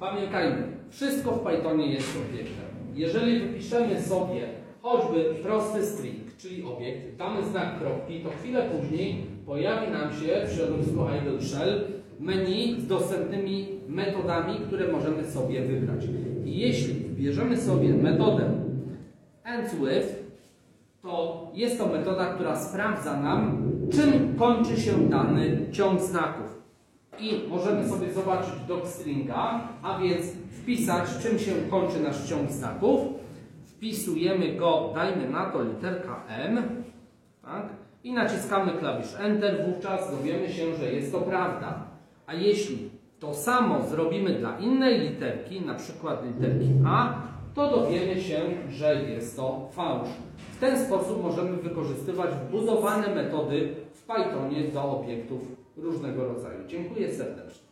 Pamiętajmy, wszystko w Pythonie jest obiektem. Jeżeli wypiszemy sobie choćby prosty string, czyli obiekt, damy znak kropki, to chwilę później pojawi nam się w środowisku Idle Shell menu z dostępnymi metodami, które możemy sobie wybrać. I jeśli wbierzemy sobie metodę ends with, to jest to metoda, która sprawdza nam, czym kończy się dany ciąg znaków. I możemy sobie zobaczyć docstringa, a więc wpisać, czym się kończy nasz ciąg znaków. Wpisujemy go, dajmy na to literka M, tak? i naciskamy klawisz Enter, wówczas dowiemy się, że jest to prawda. A jeśli to samo zrobimy dla innej literki, na przykład literki A, to dowiemy się, że jest to fałsz. W ten sposób możemy wykorzystywać wbudowane metody w Pythonie do obiektów różnego rodzaju. Dziękuję serdecznie.